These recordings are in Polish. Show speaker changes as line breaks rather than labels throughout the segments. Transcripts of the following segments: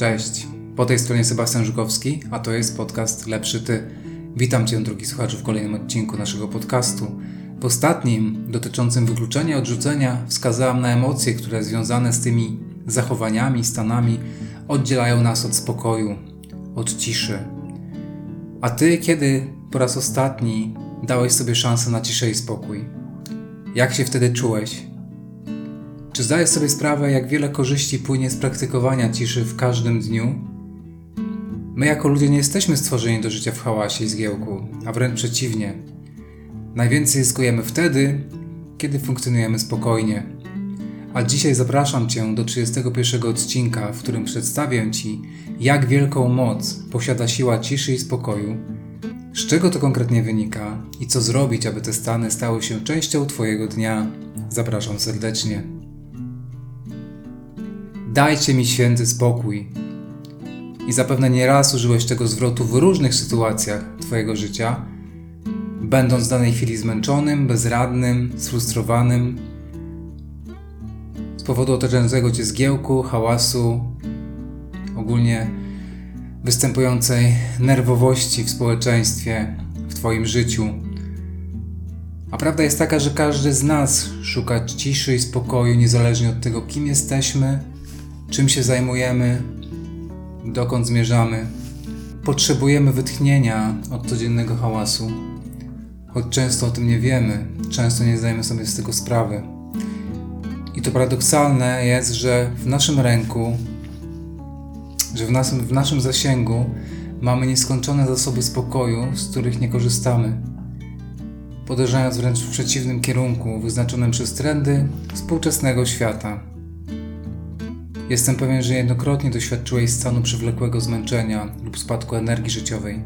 Cześć, po tej stronie Sebastian Żukowski, a to jest podcast Lepszy Ty. Witam Cię, drogi słuchaczu, w kolejnym odcinku naszego podcastu. W ostatnim, dotyczącym wykluczenia odrzucenia, wskazałam na emocje, które związane z tymi zachowaniami, stanami oddzielają nas od spokoju, od ciszy. A Ty kiedy po raz ostatni dałeś sobie szansę na ciszę i spokój? Jak się wtedy czułeś? Czy zdajesz sobie sprawę, jak wiele korzyści płynie z praktykowania ciszy w każdym dniu? My, jako ludzie, nie jesteśmy stworzeni do życia w hałasie i zgiełku, a wręcz przeciwnie. Najwięcej zyskujemy wtedy, kiedy funkcjonujemy spokojnie. A dzisiaj zapraszam Cię do 31 odcinka, w którym przedstawię Ci, jak wielką moc posiada siła ciszy i spokoju, z czego to konkretnie wynika i co zrobić, aby te stany stały się częścią Twojego dnia. Zapraszam serdecznie. Dajcie mi święty spokój. I zapewne nieraz użyłeś tego zwrotu w różnych sytuacjach Twojego życia, będąc w danej chwili zmęczonym, bezradnym, sfrustrowanym z powodu otaczającego Cię zgiełku, hałasu, ogólnie występującej nerwowości w społeczeństwie, w Twoim życiu. A prawda jest taka, że każdy z nas szuka ciszy i spokoju, niezależnie od tego, kim jesteśmy, czym się zajmujemy, dokąd zmierzamy. Potrzebujemy wytchnienia od codziennego hałasu, choć często o tym nie wiemy, często nie zdajemy sobie z tego sprawy. I to paradoksalne jest, że w naszym ręku, że w naszym, w naszym zasięgu mamy nieskończone zasoby spokoju, z których nie korzystamy, podążając wręcz w przeciwnym kierunku wyznaczonym przez trendy współczesnego świata. Jestem pewien, że jednokrotnie doświadczyłeś stanu przywlekłego zmęczenia lub spadku energii życiowej,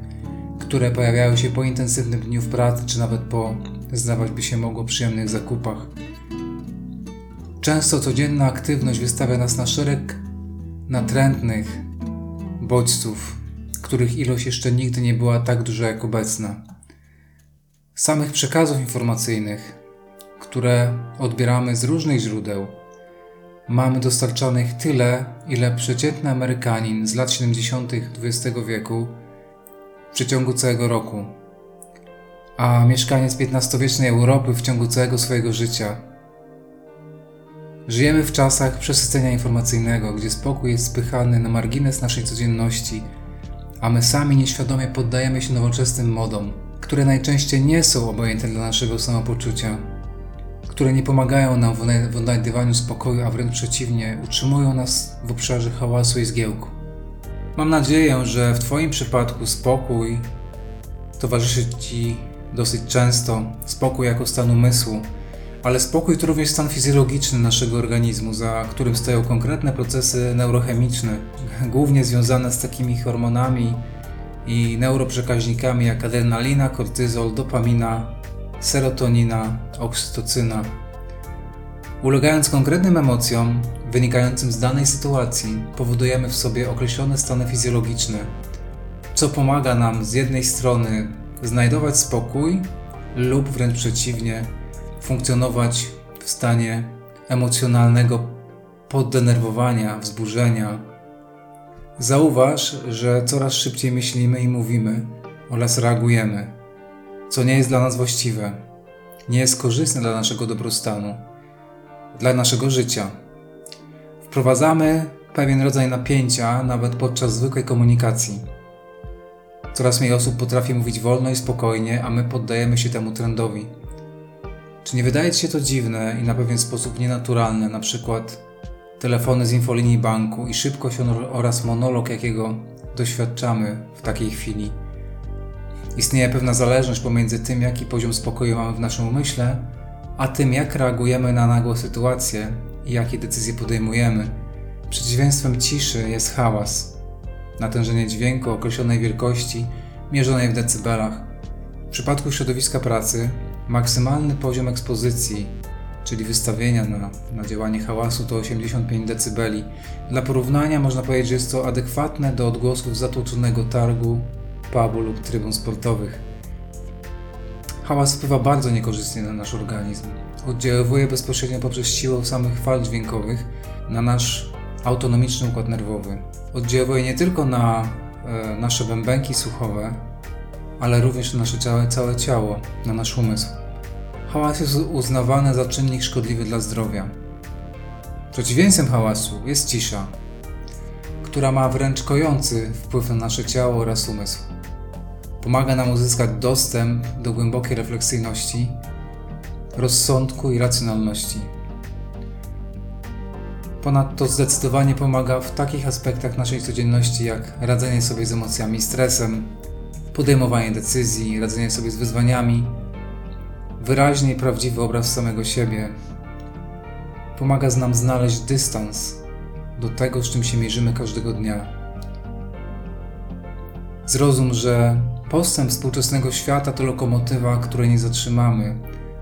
które pojawiały się po intensywnym dniu w pracy, czy nawet po, zdawać by się mogło, przyjemnych zakupach. Często codzienna aktywność wystawia nas na szereg natrętnych bodźców, których ilość jeszcze nigdy nie była tak duża jak obecna. Samych przekazów informacyjnych, które odbieramy z różnych źródeł, mamy dostarczanych tyle, ile przeciętny Amerykanin z lat 70. XX wieku w przeciągu całego roku, a mieszkaniec XV-wiecznej Europy w ciągu całego swojego życia. Żyjemy w czasach przesycenia informacyjnego, gdzie spokój jest spychany na margines naszej codzienności, a my sami nieświadomie poddajemy się nowoczesnym modom, które najczęściej nie są obojętne dla naszego samopoczucia które nie pomagają nam w odnajdywaniu spokoju, a wręcz przeciwnie, utrzymują nas w obszarze hałasu i zgiełku. Mam nadzieję, że w Twoim przypadku spokój towarzyszy Ci dosyć często, spokój jako stan umysłu, ale spokój to również stan fizjologiczny naszego organizmu, za którym stoją konkretne procesy neurochemiczne, głównie związane z takimi hormonami i neuroprzekaźnikami jak adrenalina, kortyzol, dopamina, serotonina, oksytocyna. Ulegając konkretnym emocjom wynikającym z danej sytuacji, powodujemy w sobie określone stany fizjologiczne, co pomaga nam z jednej strony znajdować spokój lub wręcz przeciwnie, funkcjonować w stanie emocjonalnego poddenerwowania, wzburzenia. Zauważ, że coraz szybciej myślimy i mówimy oraz reagujemy co nie jest dla nas właściwe, nie jest korzystne dla naszego dobrostanu, dla naszego życia. Wprowadzamy pewien rodzaj napięcia nawet podczas zwykłej komunikacji. Coraz mniej osób potrafi mówić wolno i spokojnie, a my poddajemy się temu trendowi. Czy nie wydaje Ci się to dziwne i na pewien sposób nienaturalne, na przykład telefony z infolinii banku i szybkość oraz monolog, jakiego doświadczamy w takiej chwili? Istnieje pewna zależność pomiędzy tym, jaki poziom spokoju mamy w naszym umyśle, a tym, jak reagujemy na nagłe sytuacje i jakie decyzje podejmujemy. Przeciwieństwem ciszy jest hałas, natężenie dźwięku określonej wielkości, mierzonej w decybelach. W przypadku środowiska pracy, maksymalny poziom ekspozycji, czyli wystawienia na, na działanie hałasu, to 85 dB. Dla porównania można powiedzieć, że jest to adekwatne do odgłosów zatłoczonego targu pubu lub trybun sportowych. Hałas wpływa bardzo niekorzystnie na nasz organizm. Oddziaływuje bezpośrednio poprzez siłę samych fal dźwiękowych na nasz autonomiczny układ nerwowy. Oddziałuje nie tylko na e, nasze bębenki słuchowe, ale również na nasze całe, całe ciało, na nasz umysł. Hałas jest uznawany za czynnik szkodliwy dla zdrowia. Przeciwieństwem hałasu jest cisza, która ma wręcz kojący wpływ na nasze ciało oraz umysł. Pomaga nam uzyskać dostęp do głębokiej refleksyjności, rozsądku i racjonalności. Ponadto zdecydowanie pomaga w takich aspektach naszej codzienności jak radzenie sobie z emocjami i stresem, podejmowanie decyzji, radzenie sobie z wyzwaniami, wyraźny i prawdziwy obraz samego siebie. Pomaga nam znaleźć dystans do tego, z czym się mierzymy każdego dnia. Zrozum, że postęp współczesnego świata to lokomotywa, której nie zatrzymamy,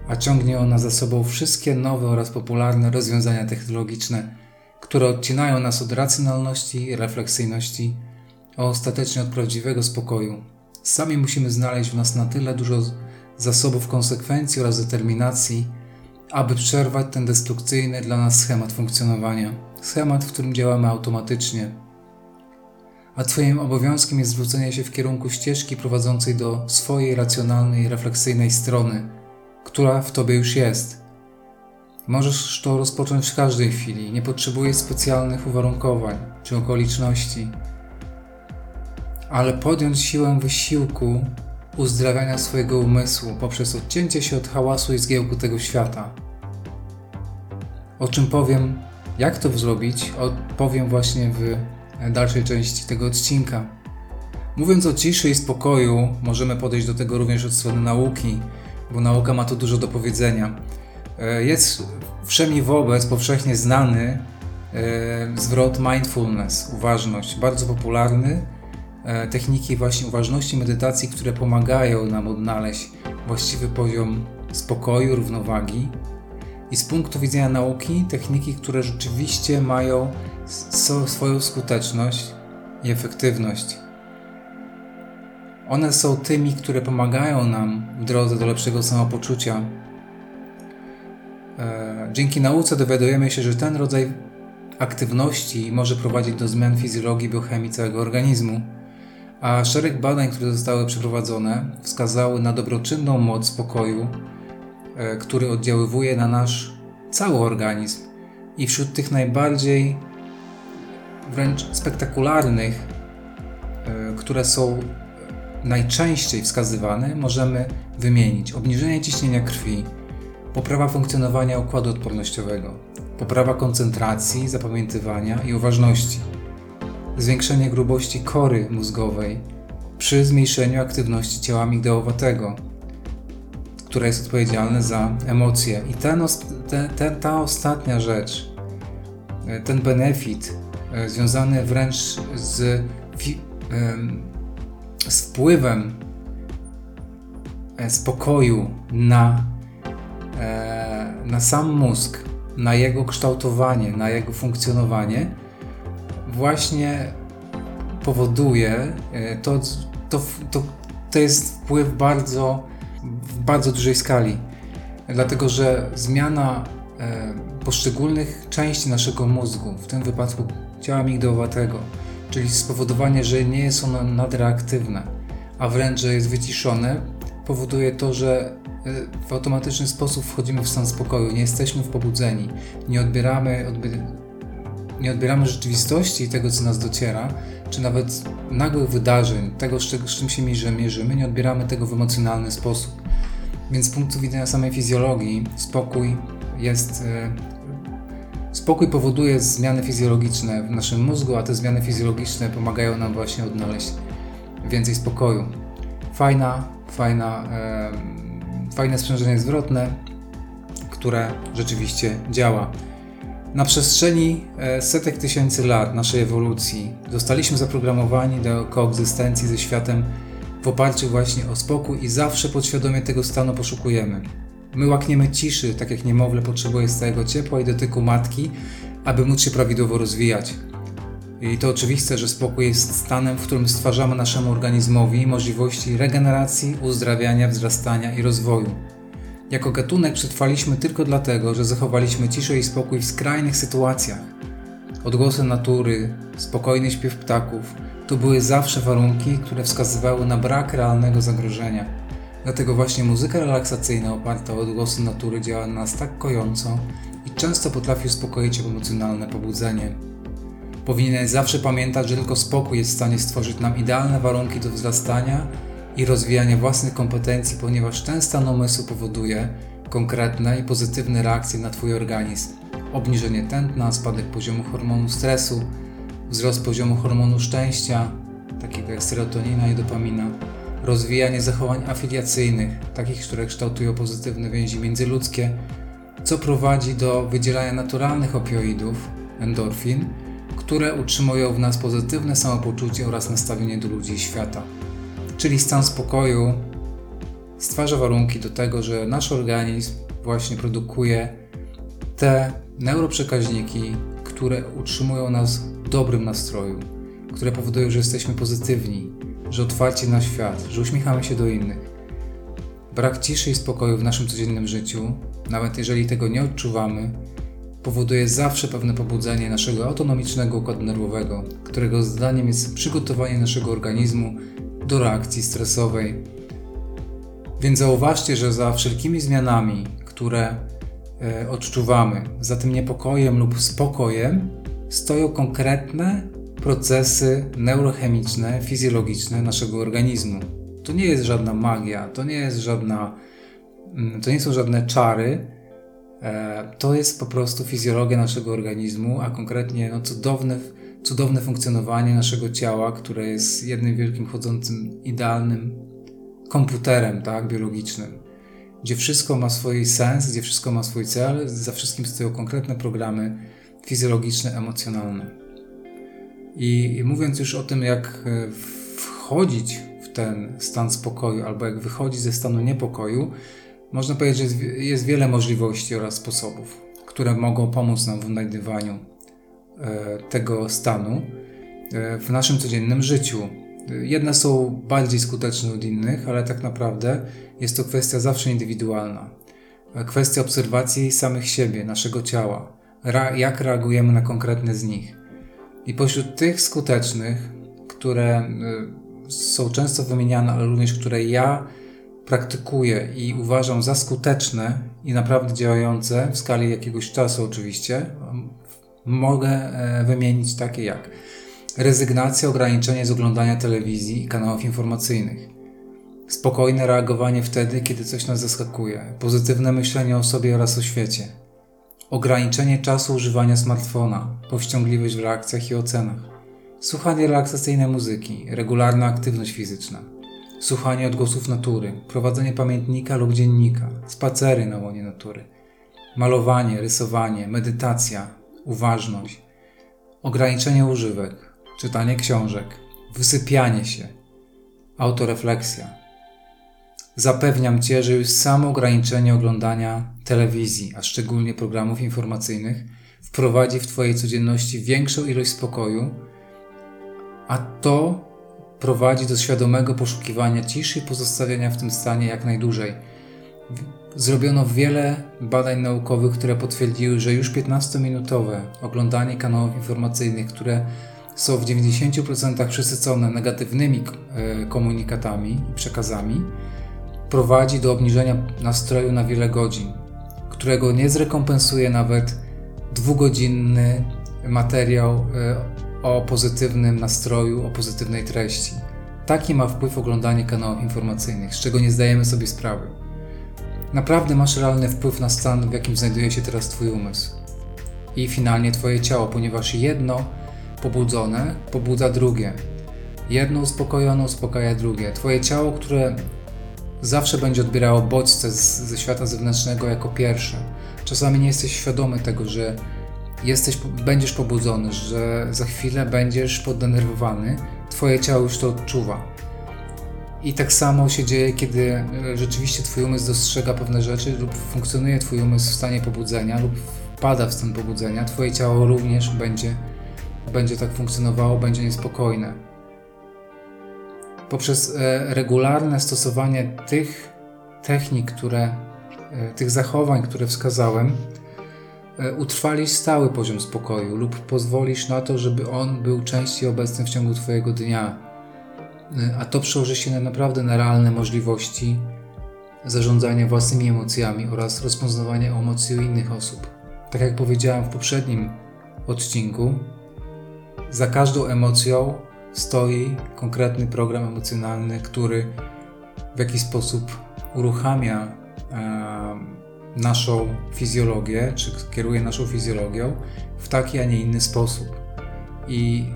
a ciągnie ona za sobą wszystkie nowe oraz popularne rozwiązania technologiczne, które odcinają nas od racjonalności refleksyjności, a ostatecznie od prawdziwego spokoju. Sami musimy znaleźć w nas na tyle dużo zasobów konsekwencji oraz determinacji, aby przerwać ten destrukcyjny dla nas schemat funkcjonowania. Schemat, w którym działamy automatycznie. A Twoim obowiązkiem jest zwrócenie się w kierunku ścieżki prowadzącej do swojej racjonalnej, refleksyjnej strony, która w Tobie już jest. Możesz to rozpocząć w każdej chwili, nie potrzebujesz specjalnych uwarunkowań czy okoliczności ale podjąć siłę wysiłku uzdrawiania swojego umysłu poprzez odcięcie się od hałasu i zgiełku tego świata. O czym powiem, jak to zrobić, powiem właśnie w dalszej części tego odcinka. Mówiąc o ciszy i spokoju, możemy podejść do tego również od strony nauki, bo nauka ma tu dużo do powiedzenia. E, jest wszemi wobec powszechnie znany e, zwrot mindfulness, uważność, bardzo popularny E, techniki właśnie uważności, medytacji, które pomagają nam odnaleźć właściwy poziom spokoju, równowagi. I z punktu widzenia nauki, techniki, które rzeczywiście mają swoją skuteczność i efektywność. One są tymi, które pomagają nam w drodze do lepszego samopoczucia. E, dzięki nauce dowiadujemy się, że ten rodzaj aktywności może prowadzić do zmian fizjologii i biochemii całego organizmu a szereg badań, które zostały przeprowadzone, wskazały na dobroczynną moc spokoju, e, który oddziaływuje na nasz cały organizm. I wśród tych najbardziej wręcz spektakularnych, e, które są najczęściej wskazywane, możemy wymienić obniżenie ciśnienia krwi, poprawa funkcjonowania układu odpornościowego, poprawa koncentracji, zapamiętywania i uważności zwiększenie grubości kory mózgowej przy zmniejszeniu aktywności ciała migdałowatego, która jest odpowiedzialna za emocje. I ten, ta ostatnia rzecz, e, ten benefit e, związany wręcz z, z wpływem e, spokoju na, na sam mózg, na jego kształtowanie, na jego funkcjonowanie, właśnie powoduje, e, to, to, to, to jest wpływ bardzo, w bardzo dużej skali. Dlatego, że zmiana e, poszczególnych części naszego mózgu, w tym wypadku ciała migdałowatego, czyli spowodowanie, że nie jest ono nadreaktywne, a wręcz, że jest wyciszone, powoduje to, że e, w automatyczny sposób wchodzimy w stan spokoju, nie jesteśmy w pobudzeni, nie odbieramy nie odbieramy rzeczywistości i tego, co nas dociera, czy nawet nagłych wydarzeń, tego, z, czego, z czym się mierzymy, nie odbieramy tego w emocjonalny sposób. Więc z punktu widzenia samej fizjologii, spokój jest. Spokój powoduje zmiany fizjologiczne w naszym mózgu, a te zmiany fizjologiczne pomagają nam właśnie odnaleźć więcej spokoju. Fajna, fajna, e, fajne sprzężenie zwrotne, które rzeczywiście działa. Na przestrzeni e, setek tysięcy lat naszej ewolucji zostaliśmy zaprogramowani do koegzystencji ze światem w oparciu właśnie o spokój i zawsze podświadomie tego stanu poszukujemy. My łakniemy ciszy, tak jak niemowlę potrzebuje stałego ciepła i dotyku matki, aby móc się prawidłowo rozwijać. I to oczywiste, że spokój jest stanem, w którym stwarzamy naszemu organizmowi możliwości regeneracji, uzdrawiania, wzrastania i rozwoju. Jako gatunek przetrwaliśmy tylko dlatego, że zachowaliśmy ciszę i spokój w skrajnych sytuacjach. odgłosy natury, spokojny śpiew ptaków to były zawsze warunki, które wskazywały na brak realnego zagrożenia. Dlatego właśnie muzyka relaksacyjna oparta o odgłosy natury działa na nas tak kojąco i często potrafi uspokoić emocjonalne pobudzenie. Powinieneś zawsze pamiętać, że tylko spokój jest w stanie stworzyć nam idealne warunki do wzrastania i rozwijania własnych kompetencji, ponieważ ten stan umysłu powoduje konkretne i pozytywne reakcje na Twój organizm. Obniżenie tętna, spadek poziomu hormonu stresu, wzrost poziomu hormonu szczęścia, takiego jak serotonina i dopamina, rozwijanie zachowań afiliacyjnych, takich, które kształtują pozytywne więzi międzyludzkie, co prowadzi do wydzielania naturalnych opioidów, endorfin, które utrzymują w nas pozytywne samopoczucie oraz nastawienie do ludzi i świata. Czyli stan spokoju stwarza warunki do tego, że nasz organizm właśnie produkuje te neuroprzekaźniki, które utrzymują nas w dobrym nastroju, które powodują, że jesteśmy pozytywni, że otwarci na świat, że uśmiechamy się do innych. Brak ciszy i spokoju w naszym codziennym życiu, nawet jeżeli tego nie odczuwamy, powoduje zawsze pewne pobudzenie naszego autonomicznego układu nerwowego, którego zadaniem jest przygotowanie naszego organizmu do reakcji stresowej. Więc zauważcie, że za wszelkimi zmianami, które e, odczuwamy, za tym niepokojem lub spokojem, stoją konkretne procesy neurochemiczne, fizjologiczne naszego organizmu. To nie jest żadna magia, to nie jest żadna, mm, to nie są żadne czary, E, to jest po prostu fizjologia naszego organizmu, a konkretnie no, cudowne, cudowne funkcjonowanie naszego ciała, które jest jednym wielkim chodzącym, idealnym komputerem tak, biologicznym, gdzie wszystko ma swój sens, gdzie wszystko ma swój cel, za wszystkim stoją konkretne programy fizjologiczne, emocjonalne. I, mówiąc już o tym, jak e, wchodzić w ten stan spokoju, albo jak wychodzić ze stanu niepokoju, można powiedzieć, że jest, jest wiele możliwości oraz sposobów, które mogą pomóc nam w odnajdywaniu e, tego stanu e, w naszym codziennym życiu. Jedne są bardziej skuteczne od innych, ale tak naprawdę jest to kwestia zawsze indywidualna. Kwestia obserwacji samych siebie, naszego ciała, jak reagujemy na konkretne z nich. I pośród tych skutecznych, które są często wymieniane, ale również które ja praktykuję i uważam za skuteczne i naprawdę działające w skali jakiegoś czasu oczywiście, mogę e, wymienić takie jak rezygnacja, ograniczenie z oglądania telewizji i kanałów informacyjnych, spokojne reagowanie wtedy, kiedy coś nas zaskakuje, pozytywne myślenie o sobie oraz o świecie, ograniczenie czasu używania smartfona, powściągliwość w reakcjach i ocenach, słuchanie relaksacyjnej muzyki, regularna aktywność fizyczna, słuchanie odgłosów natury, prowadzenie pamiętnika lub dziennika, spacery na łonie natury, malowanie, rysowanie, medytacja, uważność, ograniczenie używek, czytanie książek, wysypianie się, autorefleksja. Zapewniam Cię, że już samo ograniczenie oglądania telewizji, a szczególnie programów informacyjnych, wprowadzi w Twojej codzienności większą ilość spokoju, a to prowadzi do świadomego poszukiwania ciszy i pozostawiania w tym stanie jak najdłużej. Zrobiono wiele badań naukowych, które potwierdziły, że już 15-minutowe oglądanie kanałów informacyjnych, które są w 90% przesycone negatywnymi e, komunikatami i przekazami, prowadzi do obniżenia nastroju na wiele godzin, którego nie zrekompensuje nawet dwugodzinny materiał e, o pozytywnym nastroju, o pozytywnej treści. Taki ma wpływ oglądanie kanałów informacyjnych, z czego nie zdajemy sobie sprawy. Naprawdę masz realny wpływ na stan, w jakim znajduje się teraz Twój umysł. I finalnie Twoje ciało, ponieważ jedno pobudzone pobudza drugie. Jedno uspokojone uspokaja drugie. Twoje ciało, które zawsze będzie odbierało bodźce z, ze świata zewnętrznego jako pierwsze. Czasami nie jesteś świadomy tego, że jesteś, będziesz pobudzony, że za chwilę będziesz poddenerwowany, twoje ciało już to odczuwa. I tak samo się dzieje, kiedy e, rzeczywiście twój umysł dostrzega pewne rzeczy lub funkcjonuje twój umysł w stanie pobudzenia lub wpada w stan pobudzenia, twoje ciało również będzie, będzie tak funkcjonowało, będzie niespokojne. Poprzez e, regularne stosowanie tych technik, które, e, tych zachowań, które wskazałem, e, utrwalisz stały poziom spokoju lub pozwolisz na to, żeby on był częściej obecny w ciągu Twojego dnia. A to przełoży się na naprawdę na realne możliwości zarządzania własnymi emocjami oraz rozpoznawania emocji innych osób. Tak jak powiedziałem w poprzednim odcinku, za każdą emocją stoi konkretny program emocjonalny, który w jakiś sposób uruchamia naszą fizjologię, czy kieruje naszą fizjologią w taki, a nie inny sposób. I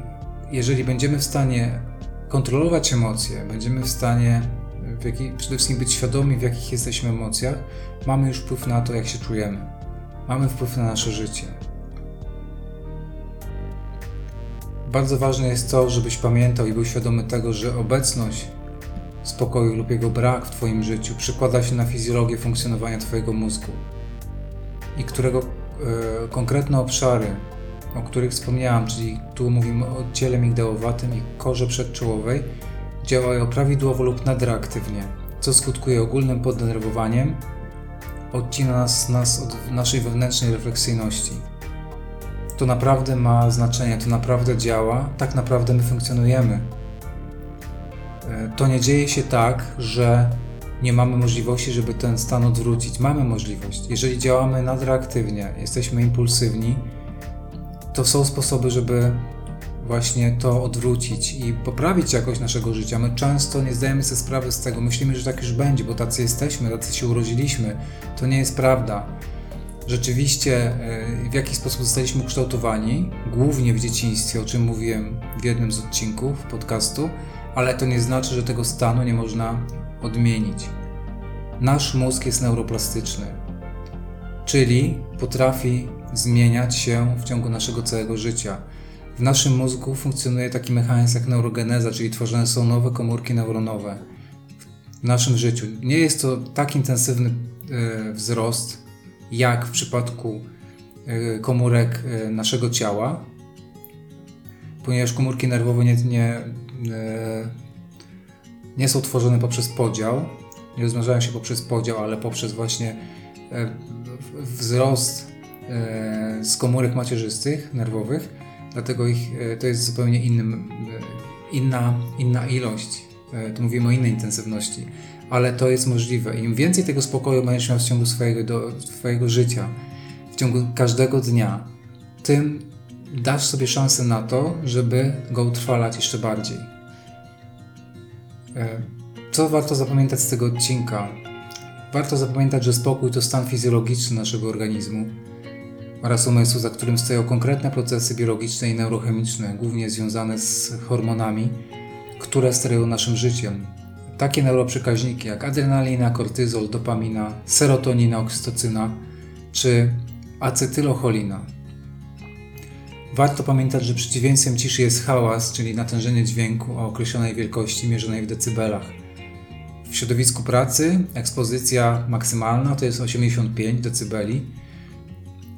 jeżeli będziemy w stanie kontrolować emocje, będziemy w stanie w jaki, przede wszystkim być świadomi, w jakich jesteśmy emocjach, mamy już wpływ na to, jak się czujemy. Mamy wpływ na nasze życie. Bardzo ważne jest to, żebyś pamiętał i był świadomy tego, że obecność spokoju lub jego brak w Twoim życiu przekłada się na fizjologię funkcjonowania Twojego mózgu i którego e, konkretne obszary, o których wspomniałam, czyli tu mówimy o ciele migdałowatym i korze przedczołowej, działają prawidłowo lub nadreaktywnie, co skutkuje ogólnym poddenerwowaniem, odcina nas, nas od naszej wewnętrznej refleksyjności. To naprawdę ma znaczenie, to naprawdę działa, tak naprawdę my funkcjonujemy. E, to nie dzieje się tak, że nie mamy możliwości, żeby ten stan odwrócić. Mamy możliwość. Jeżeli działamy nadreaktywnie, jesteśmy impulsywni, to są sposoby, żeby właśnie to odwrócić i poprawić jakość naszego życia. My często nie zdajemy sobie sprawy z tego, myślimy, że tak już będzie, bo tacy jesteśmy, tacy się urodziliśmy. To nie jest prawda. Rzeczywiście e, w jakiś sposób zostaliśmy ukształtowani, głównie w dzieciństwie, o czym mówiłem w jednym z odcinków podcastu, ale to nie znaczy, że tego stanu nie można odmienić. Nasz mózg jest neuroplastyczny, czyli potrafi zmieniać się w ciągu naszego całego życia. W naszym mózgu funkcjonuje taki mechanizm jak neurogeneza, czyli tworzone są nowe komórki neuronowe w naszym życiu. Nie jest to tak intensywny e, wzrost jak w przypadku e, komórek e, naszego ciała, ponieważ komórki nerwowe nie, nie, nie są tworzone poprzez podział, nie rozmnażają się poprzez podział, ale poprzez właśnie wzrost z komórek macierzystych, nerwowych dlatego ich, e, to jest zupełnie innym, e, inna, inna ilość. E, tu mówimy o innej intensywności, ale to jest możliwe. Im więcej tego spokoju będziesz miał w ciągu swojego, do, swojego życia, w ciągu każdego dnia, tym dasz sobie szansę na to, żeby go utrwalać jeszcze bardziej. Co warto zapamiętać z tego odcinka? Warto zapamiętać, że spokój to stan fizjologiczny naszego organizmu oraz umysłu, za którym stoją konkretne procesy biologiczne i neurochemiczne, głównie związane z hormonami, które sterują naszym życiem. Takie neuroprzekaźniki jak adrenalina, kortyzol, dopamina, serotonina, oksytocyna czy acetylocholina. Warto pamiętać, że przeciwieństwem ciszy jest hałas, czyli natężenie dźwięku o określonej wielkości mierzonej w decybelach. W środowisku pracy ekspozycja maksymalna to jest 85 decybeli,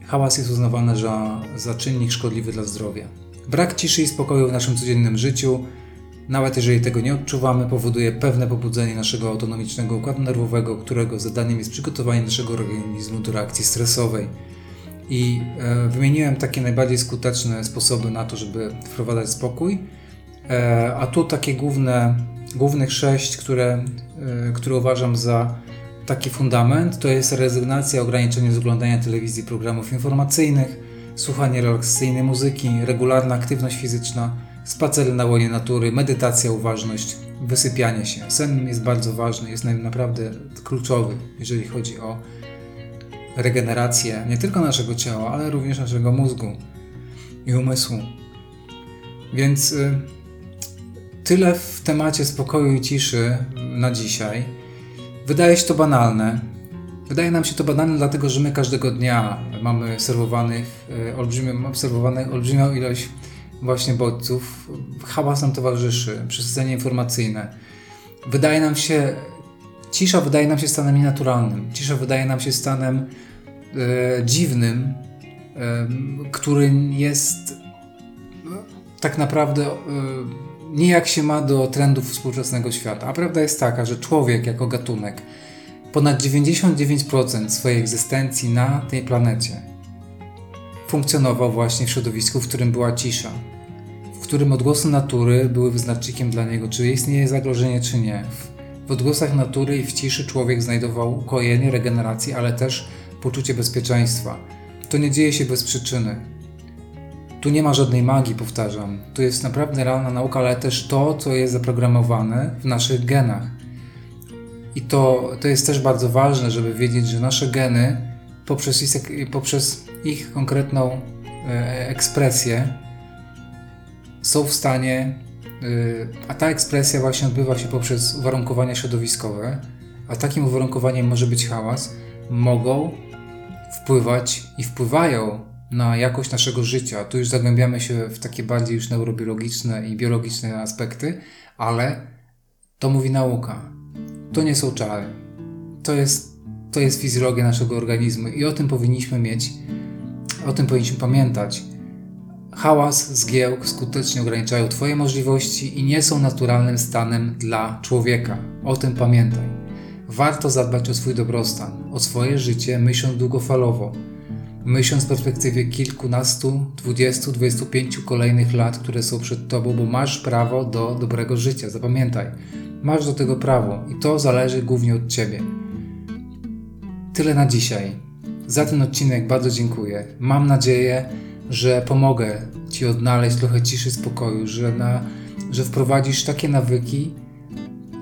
Hałas jest uznawany za, za czynnik szkodliwy dla zdrowia. Brak ciszy i spokoju w naszym codziennym życiu, nawet jeżeli tego nie odczuwamy, powoduje pewne pobudzenie naszego autonomicznego układu nerwowego, którego zadaniem jest przygotowanie naszego organizmu do reakcji stresowej. I e, wymieniłem takie najbardziej skuteczne sposoby na to, żeby wprowadzać spokój. E, a tu takie główne, głównych sześć, które, e, które uważam za taki fundament to jest rezygnacja, ograniczenie z oglądania telewizji, programów informacyjnych, słuchanie relaksacyjnej muzyki, regularna aktywność fizyczna, spacery na łonie natury, medytacja, uważność, wysypianie się. Sen jest bardzo ważny, jest naprawdę kluczowy, jeżeli chodzi o regenerację nie tylko naszego ciała, ale również naszego mózgu i umysłu. Więc y, tyle w temacie spokoju i ciszy na dzisiaj. Wydaje się to banalne. Wydaje nam się to banalne, dlatego że my każdego dnia mamy obserwowanych olbrzymią ilość właśnie bodźców. Hałas nam towarzyszy, przesycenie informacyjne. Wydaje nam się, cisza wydaje nam się stanem nienaturalnym. Cisza wydaje nam się stanem e, dziwnym, e, który jest no, tak naprawdę e, nijak się ma do trendów współczesnego świata. A prawda jest taka, że człowiek jako gatunek ponad 99% swojej egzystencji na tej planecie funkcjonował właśnie w środowisku, w którym była cisza, w którym odgłosy natury były wyznacznikiem dla niego, czy istnieje zagrożenie, czy nie. W odgłosach natury i w ciszy człowiek znajdował ukojenie, regenerację, ale też poczucie bezpieczeństwa. To nie dzieje się bez przyczyny. Tu nie ma żadnej magii, powtarzam. Tu jest naprawdę realna nauka, ale też to, co jest zaprogramowane w naszych genach. I to, to jest też bardzo ważne, żeby wiedzieć, że nasze geny poprzez poprzez ich konkretną e, ekspresję są w stanie, e, a ta ekspresja właśnie odbywa się poprzez uwarunkowania środowiskowe, a takim uwarunkowaniem może być hałas, mogą wpływać i wpływają na jakość naszego życia. Tu już zagłębiamy się w takie bardziej już neurobiologiczne i biologiczne aspekty, ale to mówi nauka. To nie są czary. To jest, to jest fizjologia naszego organizmu i o tym powinniśmy mieć, o tym powinniśmy pamiętać. Hałas, zgiełk skutecznie ograniczają Twoje możliwości i nie są naturalnym stanem dla człowieka. O tym pamiętaj. Warto zadbać o swój dobrostan, o swoje życie, myśląc długofalowo myśląc w perspektywie kilkunastu, dwudziestu, dwudziestu pięciu kolejnych lat, które są przed Tobą, bo masz prawo do dobrego życia. Zapamiętaj, masz do tego prawo i to zależy głównie od Ciebie. Tyle na dzisiaj. Za ten odcinek bardzo dziękuję. Mam nadzieję, że pomogę Ci odnaleźć trochę ciszy, spokoju, że, na, że wprowadzisz takie nawyki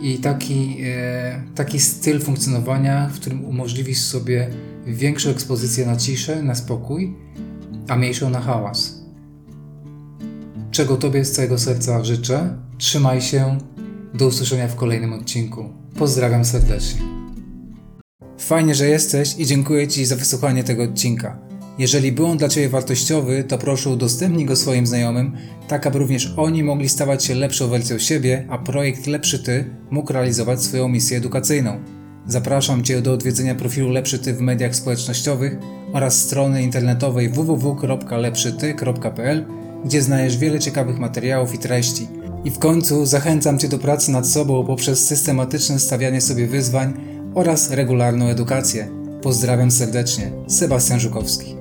i taki, e, taki styl funkcjonowania, w którym umożliwisz sobie większą ekspozycję na ciszę, na spokój, a mniejszą na hałas. Czego Tobie z całego serca życzę. Trzymaj się. Do usłyszenia w kolejnym odcinku. Pozdrawiam serdecznie. Fajnie, że jesteś i dziękuję Ci za wysłuchanie tego odcinka. Jeżeli był on dla Ciebie wartościowy, to proszę udostępnij go swoim znajomym, tak aby również oni mogli stawać się lepszą wersją siebie, a projekt Lepszy Ty mógł realizować swoją misję edukacyjną. Zapraszam Cię do odwiedzenia profilu Lepszy Ty w mediach społecznościowych oraz strony internetowej www.lepszyty.pl, gdzie znajdziesz wiele ciekawych materiałów i treści. I w końcu zachęcam Cię do pracy nad sobą poprzez systematyczne stawianie sobie wyzwań oraz regularną edukację. Pozdrawiam serdecznie, Sebastian Żukowski.